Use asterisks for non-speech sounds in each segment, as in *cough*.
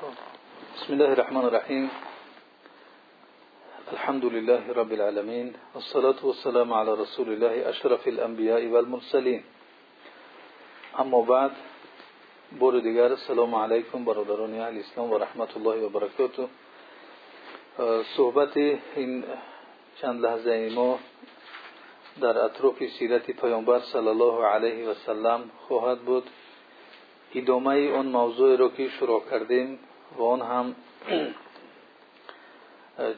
بسم الله الرحمن الرحيم. الحمد لله رب العالمين. والصلاة والسلام على رسول الله أشرف الأنبياء والمرسلين. أما بعد بار دیگر السلام علیکم برادران أهل اسلام و رحمت الله و برکاته صحبت این چند لحظه ما در اطراف سیرت پیامبر صلی الله علیه و سلم خواهد بود. ادامه اون موضوع را که شروع کردیم و آن هم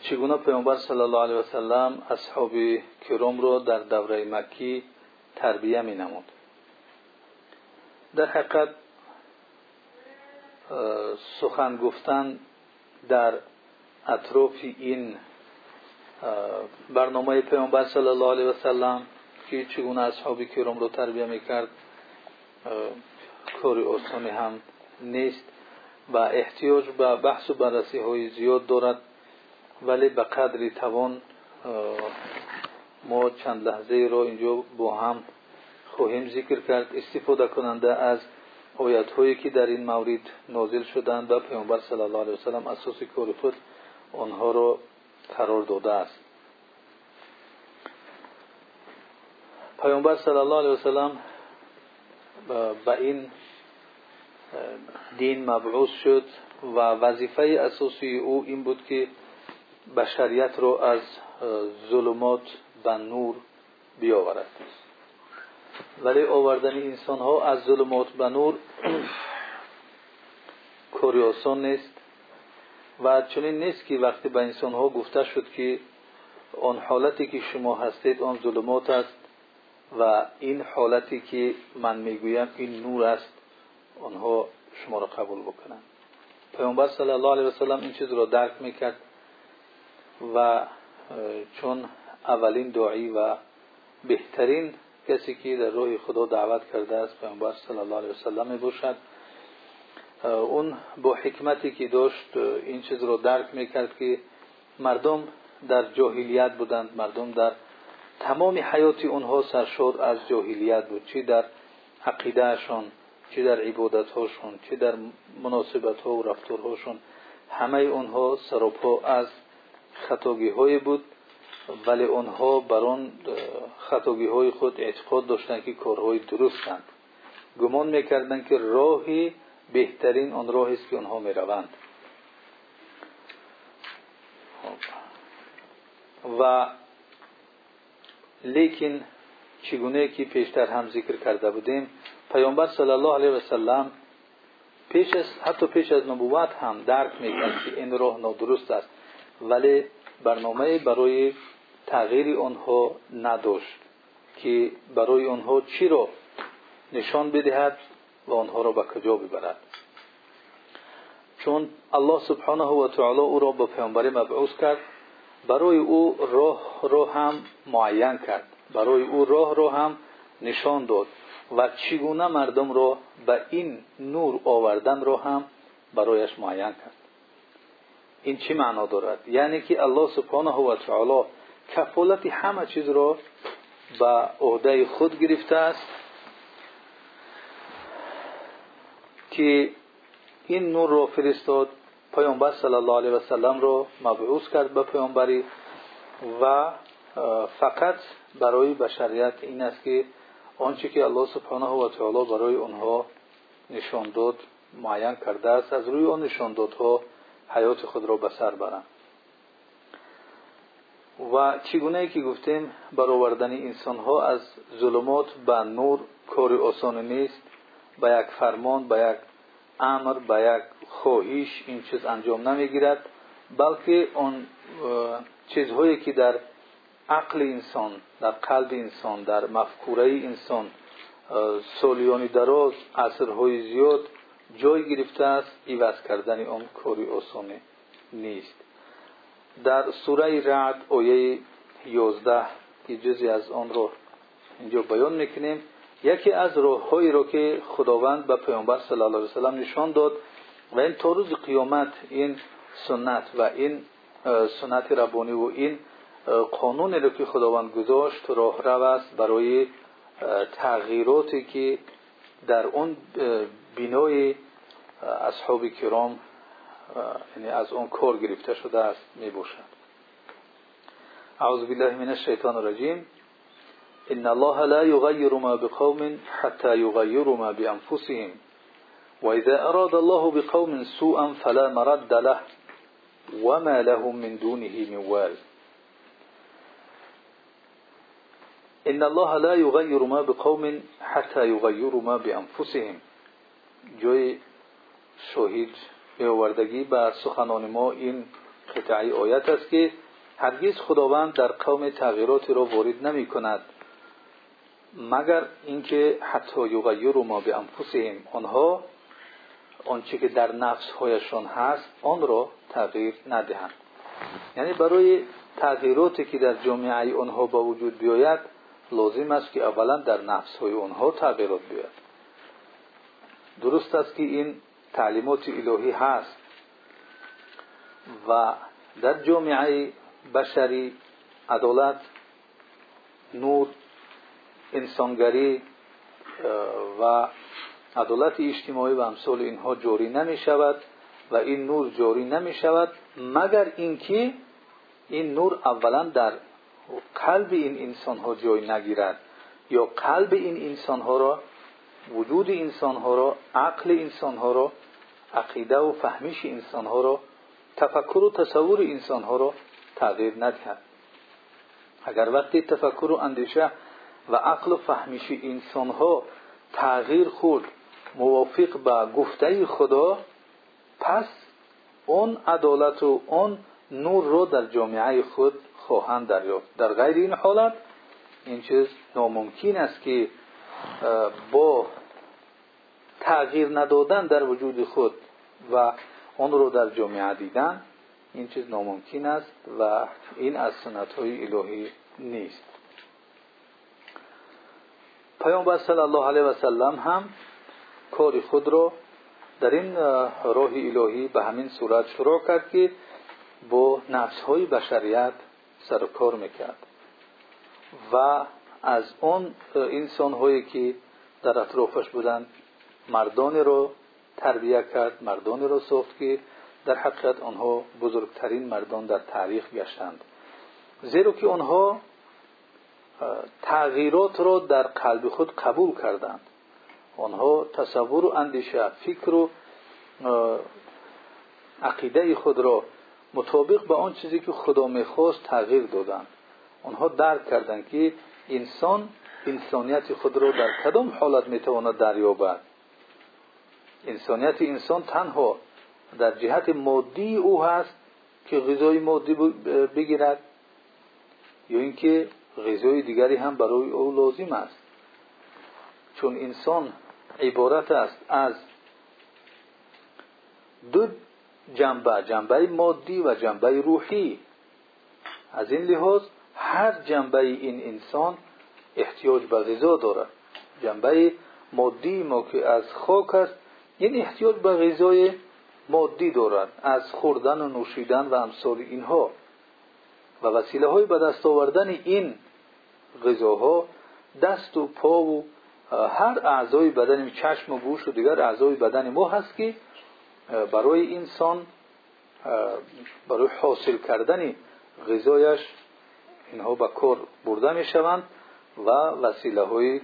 چگونه پیامبر صلی الله علیه و سلم اصحاب کرام را در دوره مکی تربیه می نمود در حقیقت سخن گفتن در اطراف این برنامه پیامبر صلی الله علیه و سلم که چگونه اصحاب کرام را تربیه می‌کرد کار آسانی هم نیست. و احتیاج به بحث و بررسی های زیاد دارد. ولی به قدری توان ما چند لحظه را اینجا با هم خواهیم ذکر کرد. استفاده کننده از آیت هایی که در این مورد نازل شدند و پیامبر صلی الله علیه وسلم اساس کار خود آنها را قرار داده است. پیامبر صلی الله علیه وسلم به این دین مبعوث شد و وظیفه اساسی او این بود که بشریت را از ظلمات به نور بیاورد. ولی آوردن انسان ها از ظلمات به نور *clears throat* کاری آسان نیست و چنین نیست که وقتی به انسان ها گفته شد که آن حالتی که شما هستید آن ظلمات است و این حالتی که من می‌گویم این نور است آنها شما را قبول بکنند. پیامبر صلی الله علیه وسلم این چیز را درک می‌کرد و چون اولین دعایی و بهترین کسی که در روح خدا دعوت کرده است پیامبر صلی الله علیه وسلم می باشد اون با حکمتی که داشت این چیز را درک می‌کرد که مردم در جاهلیت بودند مردم در تمام حیات اونها سرشار از جاهلیت بود چی؟ در عقیدهشان چی در عبادتهاشون چی در مناسبت ها و رفتارهاشون همه اونها سراپا از خطاگی های بود ولی آنها بر آن خطاگی های خود اعتقاد داشتند که کارهای درستند. گمان می‌کردند که راهی بهترین آن راهی است که آنها می‌روند. و لیکن چگونه که پیشتر هم ذکر کرده بودیم پیامبر صلی الله علیه و سلم پیش از حتی پیش از نبوت هم درک می‌کرد که این راه نادرست است. ولی برنامه برای تغییر آنها نداشت که برای آنها چی را نشان بدهد و آنها را به کجا ببرد. چون الله سبحانه و تعالی او را به پیامبری مبعوث کرد برای او راه را هم معین کرد. برای او راه را هم نشان داد. و چگونه مردم را به این نور آوردن را هم برایش معین کرد. این چی معنا دارد؟ یعنی که الله سبحانه و تعالی کفالت همه چیز را به عهده خود گرفته است که این نور را فرستاد پیامبر صلی الله علیه و سلم را مبعوث کرد به پیامبری و فقط برای بشریت این است که آنچه که الله سبحانه و تعالی برای آنها نشان داد معین کرده است از روی آن نشان دادها حیات خود را به سر برند. و چگونه ای که گفتیم برآوردن انسان ها از ظلمات به نور کار آسان نیست به یک فرمان به یک امر به یک خواهش این چیز انجام نمی‌گیرد بلکه آن چیزهایی که در عقل انسان در قلب انسان در مفکوره انسان سالیانی دراز عصرهای زیاد جای گرفته است عوض کردن آن کاری آسان نیست. در سوره رعد آیه 11 که جزی از آن را اینجا بیان می‌کنیم یکی از راههایی را که خداوند به پیامبر صلی الله علیه وسلم نشان داد و این تا روز قیامت این سنت و این سنت ربانی و این قانونی را که خداوند گذاشت راه رو است برای تغییراتی که در اون بینای اصحاب کرام یعنی از اون کار گرفته شده است می باشد اعوذ بالله من الشیطان الرجیم. ان الله لا يغير ما بقوم حتى يغيروا ما بانفسهم. واذا اراد الله بقوم سوءا فلا مرد له. وما لهم من دونه من وال. ان الله لا يغير ما بقوم حتى يغيروا ما بانفسهم جوی شهید بیاوردگی بر سخنان ما این قطعه آیت است که هرگز خداوند در قوم تغییراتی را وارد نمی کند مگر اینکه حتی یغیر ما به انفسهم آنها آنچه که در نفس هایشان هست آن را تغییر ندهند. یعنی برای تغییراتی که در جامعه آنها با وجود بیاید لازم است که اولا در نفس های آنها تغییرات بیاید. درست است که این تعلیمات الهی هست و در جامعه بشری عدالت نور انسانگری و عدالت اجتماعی و امثال اینها جاری نمی شود و این نور جاری نمی شود مگر اینکه این نور اولا در قلب این انسان ها جای نگیرد یا قلب این انسان ها را وجود انسان ها را عقل انسان ها را عقیده و فهمیش انسان ها را تفکر و تصور انسان ها را تغییر ندهد. اگر وقتی تفکر و اندیشه و عقل و فهمیش انسان ها تغییر خود موافق به گفته خدا پس اون عدالت و اون رو در جامعه خود خواهند دریافت. در غیر این حالت این چیز ناممکن است که با تغییر ندادن در وجود خود و آن رو در جامعه دیدن این چیز ناممکن است و این از سنت های الهی نیست. پیامبر صلی الله علیه و سلم هم کار خود را در این راه الهی به همین صورت شروع کرد که با نفس های بشریت سر و کار می‌کرد. و از اون انسان هایی که در اطرافش بودند مردانی رو تربیه کرد مردانی رو ساخت که در حقیقت آنها بزرگترین مردان در تاریخ گشتند. زیرا که آنها تغییرات را در قلب خود قبول کردند. آنها تصور و اندیشه فکر و عقیده خود را مطابق به آن چیزی که خدا می‌خواست تغییر دادند. آنها درک کردند که انسان انسانیت خود را در کدام حالت می‌تواند دریابد. انسانیت انسان تنها در جهت مادی او هست که غذای مادی بگیرد یا اینکه غذای دیگری هم برای او لازم است. چون انسان عبارت است از دو جنبه جنبه مادی و جنبه روحی. از این لحاظ هر جنبه این انسان احتیاج به غذا دارد جنبه مادی ما که از خاک است این احتیاج به غذای مادی دارد از خوردن و نوشیدن و امثال اینها. و وسیله های به دست آوردن این غذاها دست و پا و هر اعضای بدن چشم و گوش و دیگر اعضای بدن ما هست که برای انسان برای حاصل کردن غذایش اینها به کار برده می شوند و وسیله های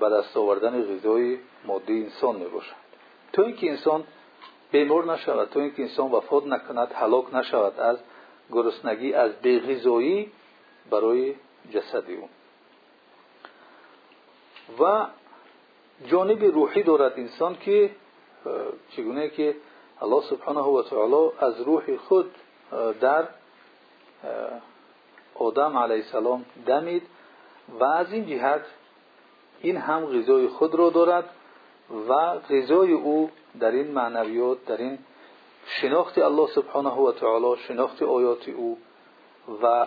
به دست آوردن غذای مادی انسان می باشند تو اینکه انسان بیمار نشود تو اینکه انسان وفات نکند هلاک نشود از گرسنگی از بیغذایی برای جسد او. و جانب روحی دارد انسان که چگونه که الله سبحانه و تعالی از روح خود در آدم علیه السلام دمید و از این جهت این هم غذای خود را دارد و غذای او در این معنویات در این شناخت الله سبحانه و تعالی شناخت آیات او و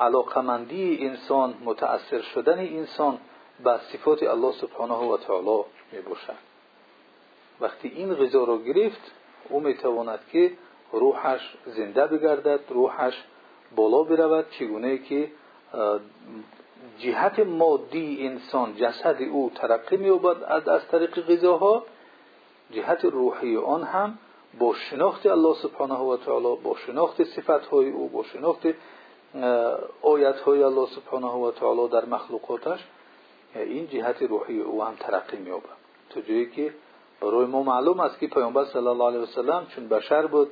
علاقمندی انسان متأثر شدن انسان به صفات الله سبحانه و تعالی می باشد وقتی این غذا را گرفت او می تواند که روحش زنده بگردد روحش بالا برود. چگونه که جهت مادی انسان جسد او ترقی مییابد از طریق غذاها جهت روحی آن هم با شناخت الله سبحانه و تعالی با شناخت صفت های او با شناخت آیت های الله سبحانه و تعالی در مخلوقاتش این جهت روحی او هم برای ما معلوم است که پیامبر صلی الله علیه وسلم چون بشر بود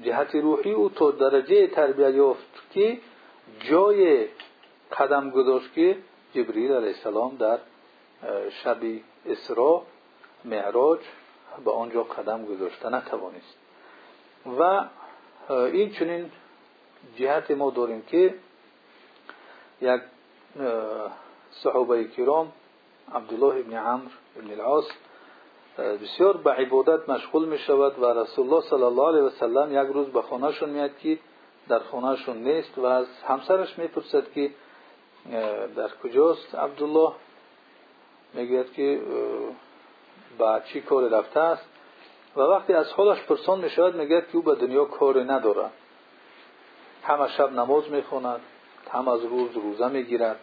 جهت روحی او تا درجه تربیت یافت که جای قدم گذاشت که جبریل علیه السلام در شب اسراء معراج به آنجا قدم گذاشته نتوانست. و این چنین جهت ما داریم که یک صحابه کرام عبدالله ابن عمر ابن العاص بسیار به عبادت مشغول می شود و رسول الله صلی الله علیه و سلم یک روز به خانهشون میاد که در خانهشون نیست و از همسرش می‌پرسد که در کجاست عبدالله؟ می‌گوید که به چی کار رفته است؟ و وقتی از حالش پرسان می شود می‌گوید که او به دنیا کار ندارد. همه شب نماز می‌خواند هم از روز روزه می‌گیرد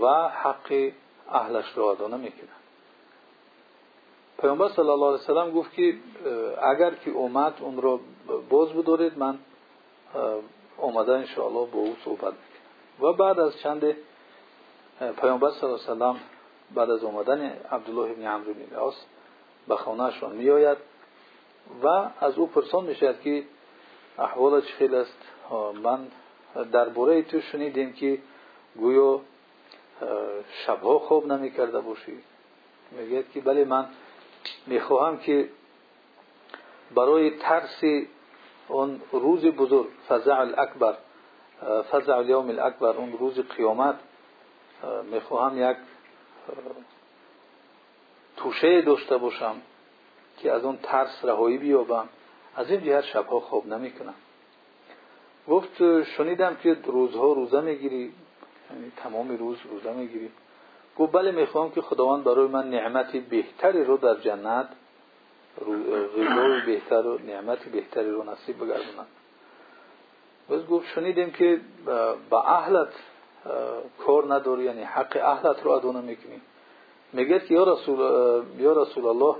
و حق اهلش را ادا نمی‌کند. پیامبر صلی الله علیه وسلم گفت که اگر که اومد اون را باز بدارید من اومده انشاءالله با او صحبت می‌کنم. و بعد از چند پیامبر صلی الله علیه وسلم بعد از اومدن عبدالله ابن عمرو بن العاص به خانهشان میآید و از او پرسان می‌شد که احوال چه است. من درباره تو شنیدیم که گویا شبها خوب نمی‌کرده باشی. میگه که بله من می‌خواهم که برای ترس اون روز بزرگ فزع الاکبر فزع الیوم الاکبر اون روز قیامت می‌خواهم یک توشه داشته باشم که از اون ترس رهایی بیابم. از این جهت شبها خواب نمی‌کنم. گفت شنیدم که روزها روزه می‌گیری. یعنی تمام روز روزه می‌گیری. گفت بله می‌خوام که خداوند برای من نعمتی بهتری رو در جنت غذای بهتر و نعمتی بهتری رو نصیب بگردونم. بس گفت شنیدیم که با اهلت کار نداری یعنی حق اهلت رو ادا نمی‌کنی میگه که یا رسول, یا رسول الله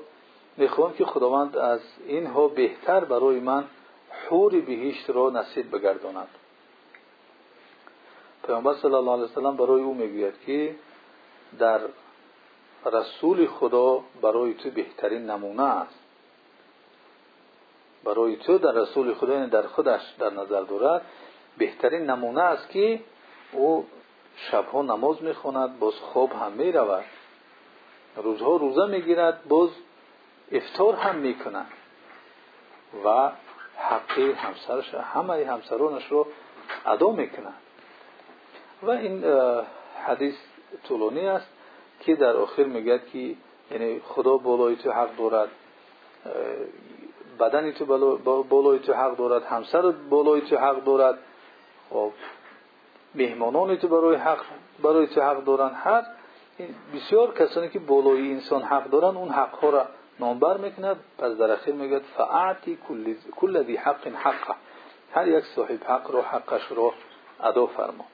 می‌خوام که خداوند از اینها بهتر برای من حور بهشت را نصیب بگرداند. پیامبر صلی الله علیه وسلم برای او می‌گوید که در رسول خدا برای تو بهترین نمونه است. برای تو در رسول خدا یعنی در خودش در نظر دارد بهترین نمونه است که او شبها نماز می‌خواند باز خواب هم می‌رود. روزها روزه می‌گیرد باز افتار هم می‌کند. و حق همسرش همه همسرانش رو ادا می‌کنند و این حدیث طولانی است که در آخر میگد که یعنی خدا بالای تو حق دارد بدنی تو بالای تو حق دارد همسر بالای تو حق دارد خب مهمانان تو برای حق برای تو حق دارن. هر بسیار کسانی که بالای انسان حق دارن اون حق ها را نامبر می‌کند پس در اخیر میگد فاعتی کل ذی حق حقه. هر یک صاحب حق رو حقش رو ادا فرما.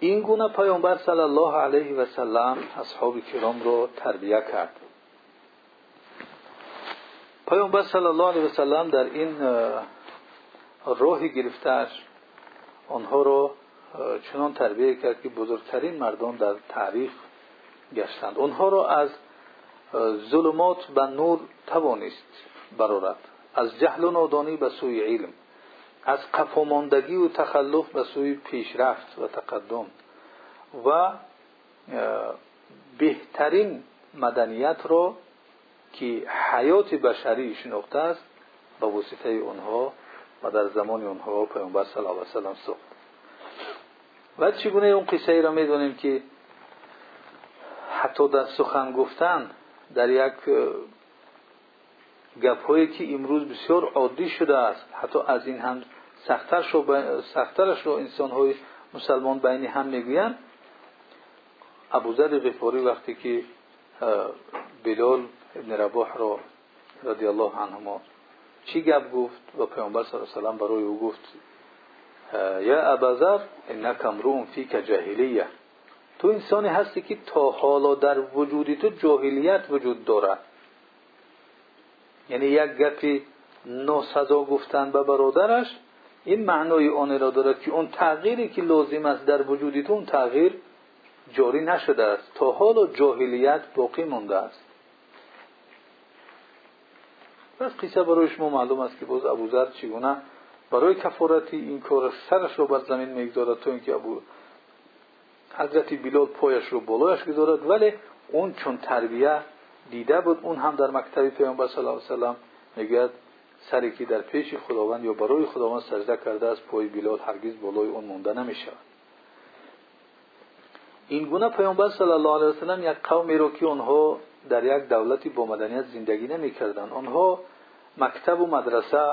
این گونه پیامبر صلی الله علیه و سلم اصحاب کرام رو تربیه کرد. پیامبر صلی الله علیه و سلم در این راهی گرفتش آنها رو چنان تربیه کرد که بزرگترین مردان در تاریخ گشتند. آنها را از ظلمات به نور توانست برارد از جهل و نادانی به سوی علم. از قفاماندگی و تخلف به سوی پیشرفت و تقدم و بهترین مدنیت را که حیات بشری شناخته است به واسطه اونها و در زمان اونها پیامبر صلی الله علیه و سلم ساخت. و چگونه اون قصه ای را می‌دونیم که حتی در سخن گفتن در یک گپ که امروز بسیار عادی شده است حتی از این هم سخترش رو انسان های مسلمان بین هم می‌گویند. ابوذر غفاری وقتی که بلال ابن رباح را رضی الله عنهما چی گفت و پیامبر صلی الله علیه و برای او گفت یا ابوذر انک امرؤ فیک جاهلیه. تو انسانی هستی که تا حالا در وجودی تو جاهلیت وجود دارد یعنی یک گپی ناسزا گفتن به برادرش این معنای آن را دارد که اون تغییری که لازم است در وجود تو اون تغییر جاری نشده است. تا حال جاهلیت باقی مونده است. پس قصه برای شما معلوم است که باز ابوذر چگونه برای کفارتی این کار سرش رو بر زمین می‌گذارد تا اینکه ابو حضرت بلال پایش رو بالایش گذارد. ولی اون چون تربیه دیده بود اون هم در مکتب پیامبر صلی الله علیه و سلم می‌گوید سری که در پیش خداوند یا برای خداوند سجده کرده است پای بلال هرگز بالای اون مونده نمی‌شود. این گونه پیامبر صلی الله علیه و سلم یک قومی رو که آنها در یک دولتی با مدنیت زندگی نمی‌کردند. آنها مکتب و مدرسه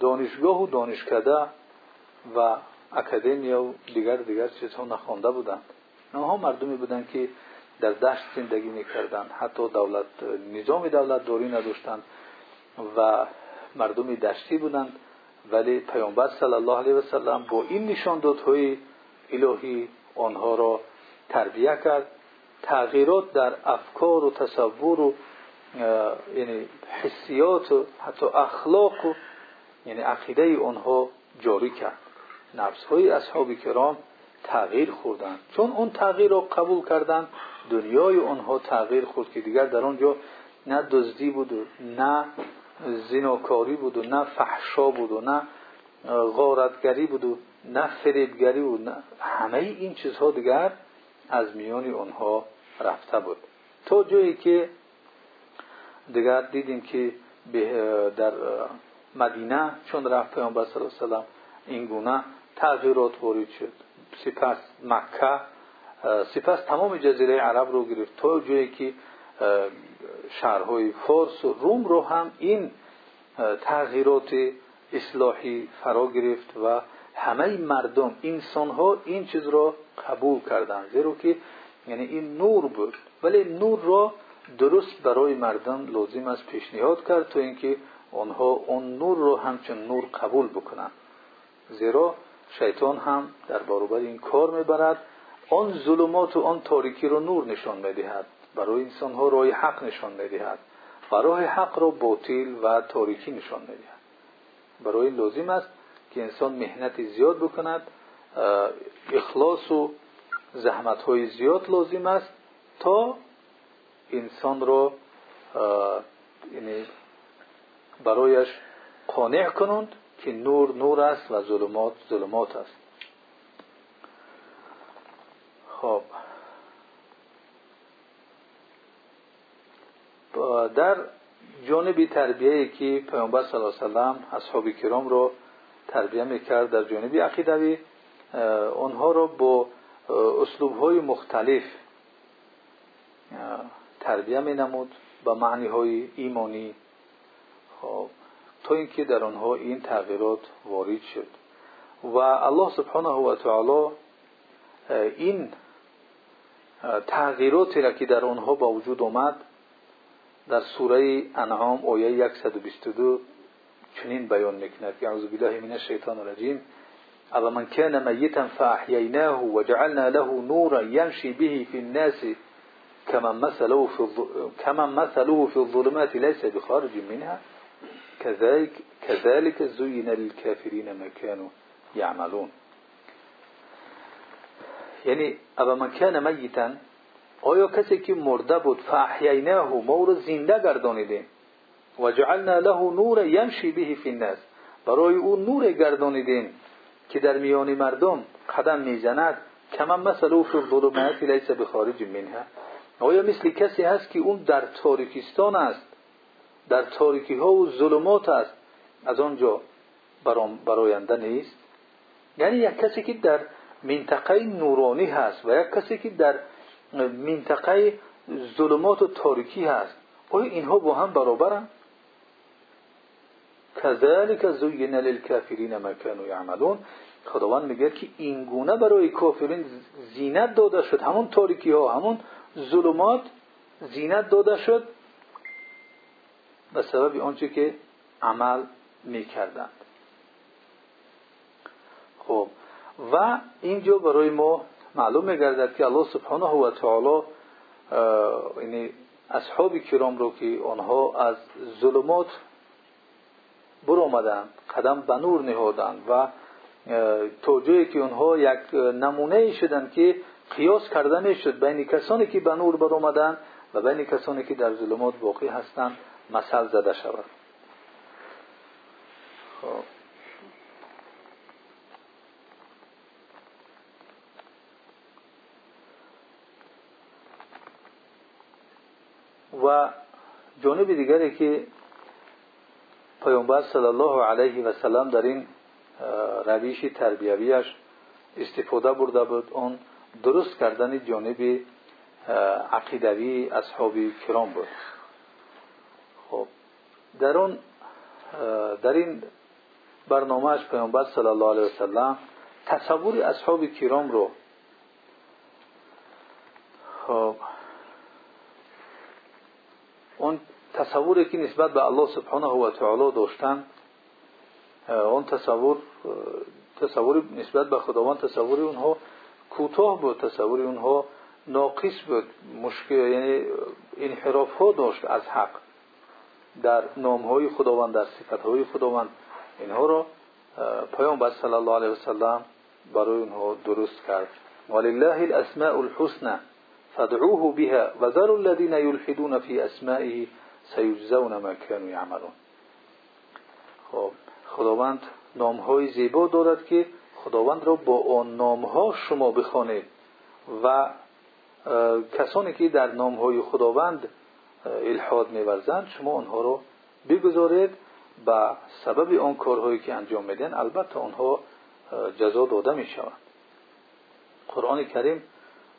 دانشگاه و دانشکده و اکادمیا و دیگر دیگر چیزها نخوانده بودند. آنها مردمی بودند که در دشت زندگی می‌کردند. حتی دولت نظام دولت داری نداشتند. و مردمی دشتی بودند ولی پیامبر صلی الله علیه و سلم با این نشاندادهای الهی آنها را تربیه کرد. تغییرات در افکار و تصور و یعنی حسیات و حتی اخلاق و یعنی عقیده آنها جاری کرد. نفس های اصحاب کرام تغییر خوردند. چون اون تغییر را قبول کردند دنیای آنها تغییر خورد که دیگر در آنجا نه دزدی بود و نه زناکاری بود و نه فحشا بود و نه غارتگری بود و نه فریبگری و نه همه این چیزها دیگر از میان آنها رفته بود. تا جایی که دیگر دیدیم که در مدینه چون رفت پیامبر صلی الله علیه و این گونه تغییرات شد. سپس مکه سپس تمام جزیره عرب رو گرفت. تا جایی که شهرهای فارس و روم رو هم این تغییرات اصلاحی فرا گرفت و همه مردم انسان ها این چیز را قبول کردند. زیرا که یعنی این نور بود. ولی نور را درست برای مردم لازم است پیشنهاد کرد تا اینکه آنها اون نور را همچون نور قبول بکنند. زیرا شیطان هم در برابر این کار می‌برد. آن ظلمات و آن تاریکی را نور نشان می‌دهد. برای انسان ها راه حق نشان می‌دهد و راه حق را باطل و تاریکی نشان می‌دهد. برای لازم است که انسان مهنت زیاد بکند اخلاص و زحمت زیاد لازم است تا انسان را یعنی برایش قانع کنند که نور نور است و ظلمات ظلمات است. خب. در جانب تربیه که پیامبر صلی الله علیه و سلم اصحاب کرام رو تربیه می‌کرد در جانب عقیدوی آنها را با اسلوب های مختلف تربیه می نمود با معنی های ایمانی. خب تا اینکه در آنها این تغییرات وارد شد. و الله سبحانه و تعالی این تغییراتی را که در آنها با وجود آمد در سوره انعام آیه 122 چنین بیان می‌کند که اعوذ بالله من الشیطان الرجیم. اما من كان ميتا فاحييناه وجعلنا له نورا يمشي به في الناس كمن مثله في كمن مثله في الظلمات ليس بخارج منها. كذلك كذلك زين للكافرين ما كانوا يعملون یعنی اما من کان میتا آیا کسی که مرده بود فاحییناه ما را زنده گردانیدیم و جعلنا له نور یمشی به فی الناس. برای او نور گردانیدیم که در میان مردم قدم می‌زند. کمان مثل او فی الظلمات لیس بخارج منها. آیا مثل کسی هست که اون در تاریکستان است؟ در تاریکی ها و ظلمات است. از آنجا براینده نیست. یعنی یک کسی که در منطقه نورانی هست و یک کسی که در منطقه ظلمات و تاریکی هست. آیا اینها با هم برابرند کذالک زین للکافرین ما كانوا یعملون. خداوند میگه که این گونه برای کافرین زینت داده شد. همون تاریکی ها همون ظلمات زینت داده شد. به سبب آنچه که عمل می‌کردند. خب و اینجا برای ما معلوم میگردد که الله سبحانه و تعالی یعنی اصحاب کرام رو که آنها از ظلمات برآمدند قدم به نور نهادند و تا جایی که آنها یک نمونه شدند که قیاس کرده می‌شد بین کسانی که به نور برآمدند و بین کسانی که در ظلمات باقی هستند مثل زده شود خب. و جانب دیگری که پیامبر صلی الله علیه و سلم در این رویش تربیویش استفاده برده بود اون درست کردن جانب عقیدوی اصحاب کرام بود. خب در اون در این برنامهش پیامبر صلی الله علیه و سلم تصور اصحاب کرام رو خب اون تصوری که نسبت به الله سبحانه و تعالی داشتن اون تصور تصور نسبت به خداوند تصور اونها کوتاه بود تصور اونها ناقص بود مشکل یعنی انحراف ها داشت از حق در نام های خداوند در صفت های خداوند. اینها را پیامبر صلی الله علیه وسلم برای اونها درست کرد. ولله الاسماء الحسنى فادعوه بها وذروا الذين يلحدون في اسمائه سیجزون ما كانوا یعملون. خب خداوند نام های زیبا دارد که خداوند را با آن نام ها شما بخوانید و کسانی که در نام های خداوند الحاد میورزند شما آنها را بگذارید به سبب آن کارهایی که انجام میدن البته آنها جزا داده می شوند قرآن کریم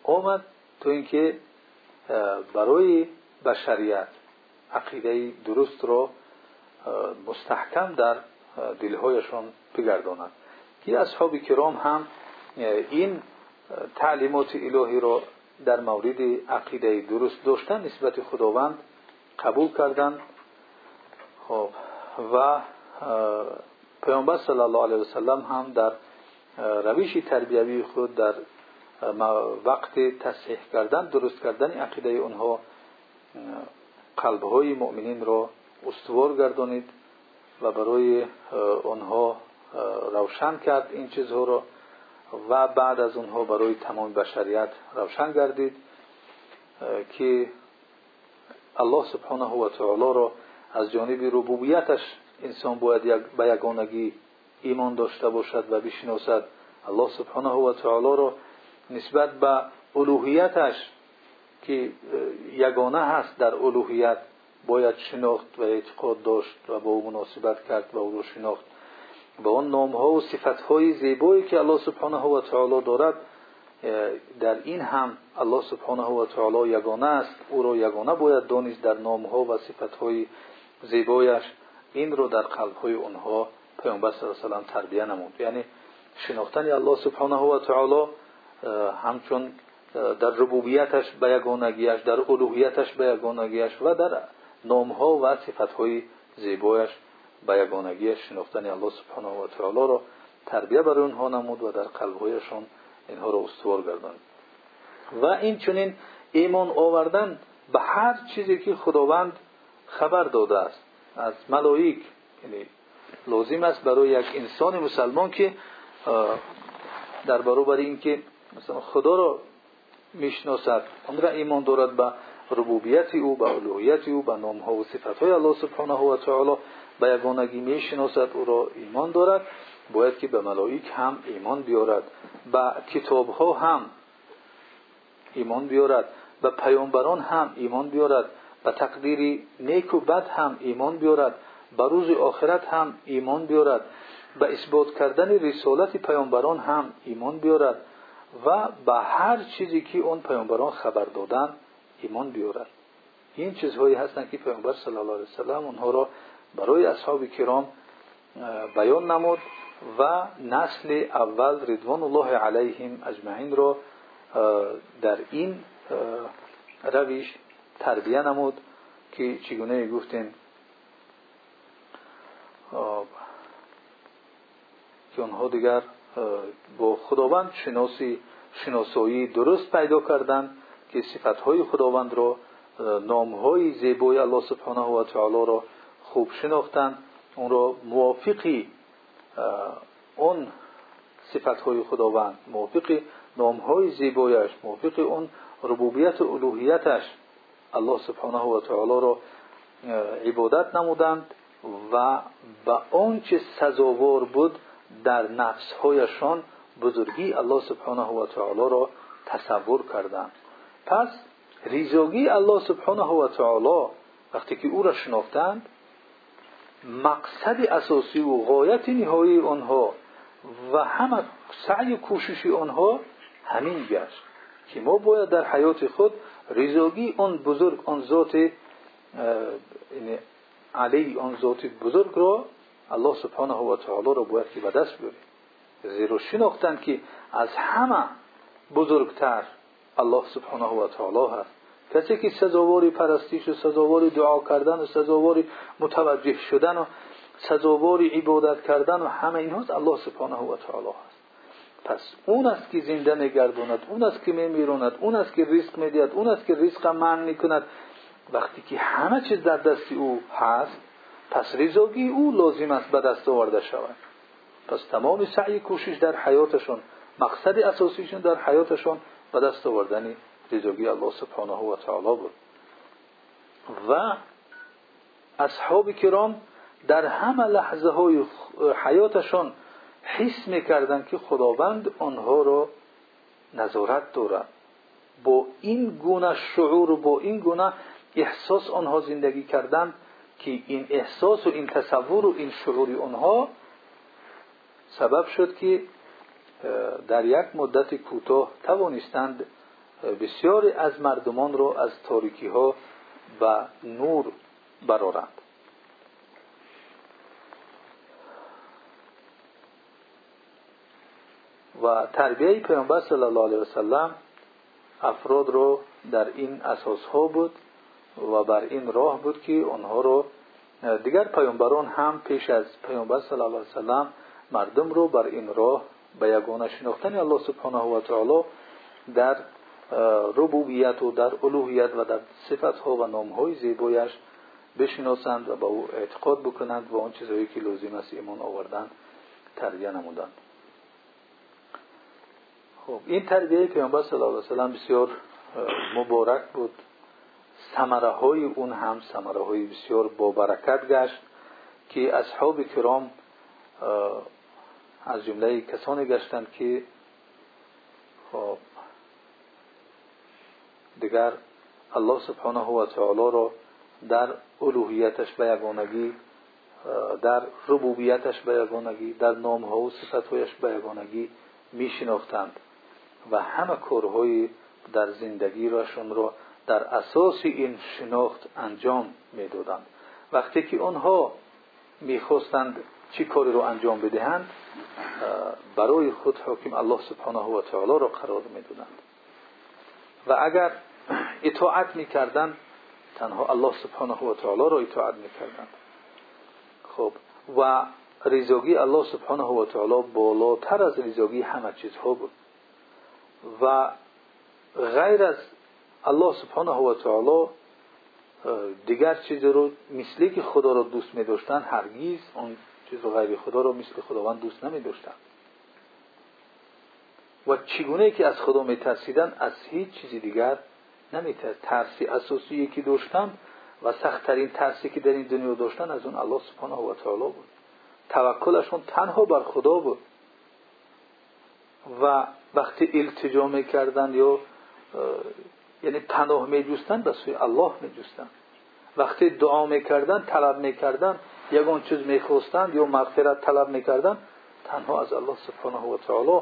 آمد تو اینکه برای بشریت عقیده درست را مستحکم در دلهایشان بگردانند. که اصحاب کرام هم این تعلیمات الهی را در مورد عقیده درست داشتن نسبت خداوند قبول کردند خب و پیامبر صلی الله علیه وسلم هم در روش تربیوی خود در وقت تصحیح کردن درست کردن عقیده اونها قلبهای مؤمنین را استوار گردانید و برای آنها روشن کرد این چیزها را و بعد از اونها برای تمام بشریت روشن گردید که الله سبحانه و تعالی را از جانب ربوبیتش انسان باید به یگانگی ایمان داشته باشد و بشناسد. الله سبحانه و تعالی را نسبت به الوهیتش که یگانه هست در الوهیت باید شناخت و اعتقاد داشت و با او مناسبت کرد و او را شناخت. به آن نام ها و صفت های زیبایی که الله سبحانه و تعالی دارد در این هم الله سبحانه و تعالی یگانه است. او را یگانه باید دانست در نام ها و صفت های زیبایش. این رو در قلب های اونها پیامبر صلی الله علیه و تربیه نمود. یعنی شناختن الله سبحانه و تعالی همچون در الوهیتش به یگانگیش و در نامها و صفتهای زیبایش به یگانگیش شناختن الله سبحانه و تعالی را تربیه برای اونها نمود و در قلبهایشان اینها را استوار گرداند و این چنین ایمان آوردن به هر چیزی که خداوند خبر داده است از ملائک یعنی لازم است برای یک انسان مسلمان که در برابر اینکه مثلا خدا را می‌شناسد. آن را ایمان دارد به ربوبیت او به الوهیت او به نام ها و صفت های الله سبحانه و تعالی به یگانگی می‌شناسد. او را ایمان دارد. باید که به ملائک هم ایمان بیارد. به کتاب ها هم ایمان بیارد. به پیامبران هم ایمان بیارد. به تقدیر نیک و بد هم ایمان بیارد. به روز آخرت هم ایمان بیارد. به اثبات کردن رسالت پیامبران هم ایمان بیارد. و به هر چیزی که اون پیامبران خبر دادن ایمان بیارد این چیزهایی هستند که پیامبر صلی الله علیه وسلم اونها را برای اصحاب کرام بیان نمود و نسل اول رضوان الله علیهم اجمعین را در این روش تربیه نمود که چگونه گفتیم که اونها دیگر با خداوند شناسی شناسایی درست پیدا کردند که صفتهای خداوند را نامهای زیبای الله سبحانه و تعالی را خوب شناختند اون را موافقی اون صفتهای خداوند موافق نامهای زیبایش موافق اون ربوبیت و الوهیتش الله سبحانه و تعالی را عبادت نمودند و به آنچه سزاوار بود در نفسهایشان بزرگی الله سبحانه و تعالی را تصور کردند پس ریزاگی الله سبحانه و تعالی وقتی که او را شناختند مقصد اساسی و غایت نهایی آنها و همه سعی و کوشش آنها همین گشت که ما باید در حیات خود ریزاگی آن بزرگ آن ذات یعنی علی آن ذات بزرگ را الله سبحانه و را باید که به دست بیاریم. زیرا شناختند که از همه بزرگتر الله سبحانه و تعالی هست. کسی که سزاواری پرستیش و سزاواری دعا کردن و سزاواری متوجه شدن و سزاواری عبادت کردن و همه اینهاست الله سبحانه و تعالی هست. پس اون است که زنده میگرداند اون است که میمیراند اون است که ریسک می‌دهد اون است که ریسک من می‌کند. وقتی که همه چیز در دست او هست پس ریزاگی او لازم است به دست آورده شود. پس تمام سعی کوشش در حیاتشون مقصد اساسیشون در حیاتشون به دست آوردن ریزاگی الله سبحانه و تعالی بود. و اصحاب کرام در همه لحظه های حیاتشان حس می‌کردند که خداوند آنها را نظارت دارد با این گونه شعور و با این گونه احساس آنها زندگی کردند که این احساس و این تصور و این شعور آنها سبب شد که در یک مدت کوتاه توانستند بسیاری از مردمان را از تاریکی ها و نور برارند و تربیه پیامبر صلی الله علیه وسلم افراد رو در این اساس ها بود و بر این راه بود که آنها رو دیگر پیامبران هم پیش از پیامبر صلی الله علیه وسلم مردم رو بر این راه به یگانه شناختن. الله سبحانه و تعالی در ربوبیت و در الوهیت و در ها و نام های زیبایش بشناسند و به او اعتقاد بکنند و آن چیزهایی که لازم است ایمان آوردن تربیه نمودند. خب این تربیه پیامبر صلی الله علیه وسلم بسیار مبارک بود. ثمره های اون هم ثمره های بسیار با برکت گشت که اصحاب کرام از جمله کسانی گشتند که خب دیگر الله سبحانه و تعالی را در الوهیتش به یگانگی در ربوبیتش به یگانگی در نامها و صفتهایش به یگانگی میشناختند و همه کارهای در زندگی راشون را در اساس این شناخت انجام می‌دادند. وقتی که آنها می‌خواستند چی کاری رو انجام بدهند برای خود حکم الله سبحانه و تعالی را قرار می‌دادند. و اگر اطاعت می‌کردند تنها الله سبحانه و تعالی را اطاعت می‌کردند. خب و ریزاگی الله سبحانه و تعالی بالاتر از ریزاگی همه چیزها بود. و غیر از الله سبحانه و چیزی رو مثلی که خدا را دوست می داشتن هرگیز اون چیز غیر خدا را مثل خداوند دوست نمی داشتن و چگونه که از خدا می ترسیدن از هیچ چیزی دیگر نمی ترسی اساسی که داشتن و سختترین ترسی که در این دنیا داشتن از اون الله سبحانه و تعالی بود. توکلشون تنها بر خدا بود. و وقتی التجا می‌کردند یا یعنی پناه میجوستند به سوی الله میجوستند وقتی دعا می‌کردند طلب می‌کردند یگان چیز می‌خواستند یا مغفرت طلب می‌کردند تنها از الله سبحانه و تعالی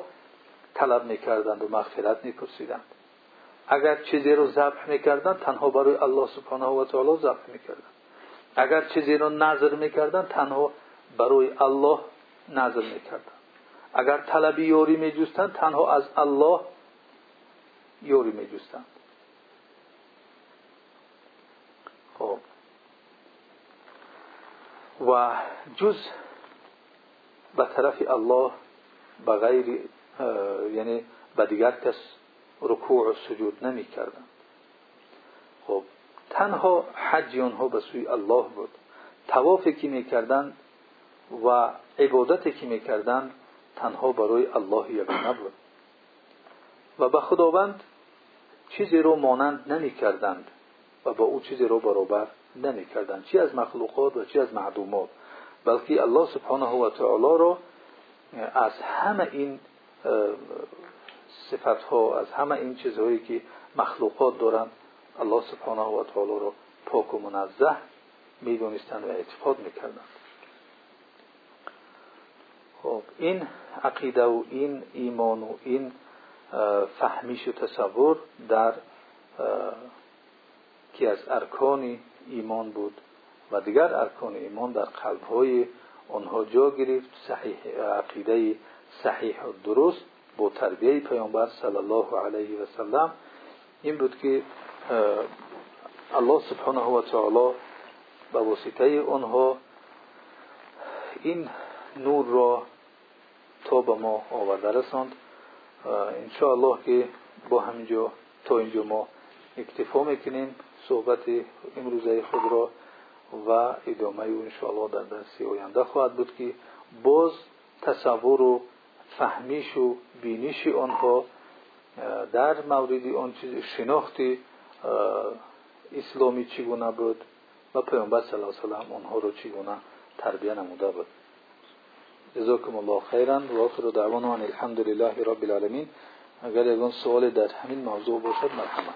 طلب می‌کردند و مغفرت میپرسیدند. اگر چیزی رو ذبح می‌کردند تنها برای الله سبحانه و تعالی ذبح می‌کردند اگر چیزی رو نظر می‌کردند تنها برای الله نظر می‌کردند اگر طلب یاری میجوستند تنها از الله یاری میجوستند و جز به طرف الله به غیر یعنی به دیگر کس رکوع و سجود نمی کردن. خب تنها حج آنها به سوی الله بود. توافی که می‌کردند و عبادتی که می‌کردند تنها برای الله یگانه بود و به خداوند چیزی رو مانند نمی‌کردند و با او چیزی رو برابر نمی‌کردند چی از مخلوقات و چی از معدومات؟ بلکه الله سبحانه و تعالی رو از همه این صفت ها از همه این چیزهایی که مخلوقات دارند الله سبحانه و تعالی رو پاک و منزه می‌دونستند و اعتقاد می‌کردند خب این عقیده و این ایمان و این فهمیش و تصور در که از ارکان ایمان بود و دیگر ارکان ایمان در قلب های آنها جا گرفت. صحیح عقیده صحیح و درست با تربیه پیامبر صلی الله علیه و سلم این بود که الله سبحانه و تعالی به واسطه آنها این نور را تا به ما آورده رساند. الله که با همینجا تا اینجا ما اکتفا می‌کنیم. صحبت امروزه خود را و ادامه او انشاءالله در درسی آینده خواهد بود که باز تصور و فهمیش و بینیش آنها در مورد آن چیز شناخت اسلامی چگونه بود و پیامبر صلی الله علیه و آنها را چگونه تربیه نموده بود. جزاکم الله خیرا و آخر دعوانا الحمد لله رب العالمین. اگر یگان سوال در همین موضوع باشد مرحمت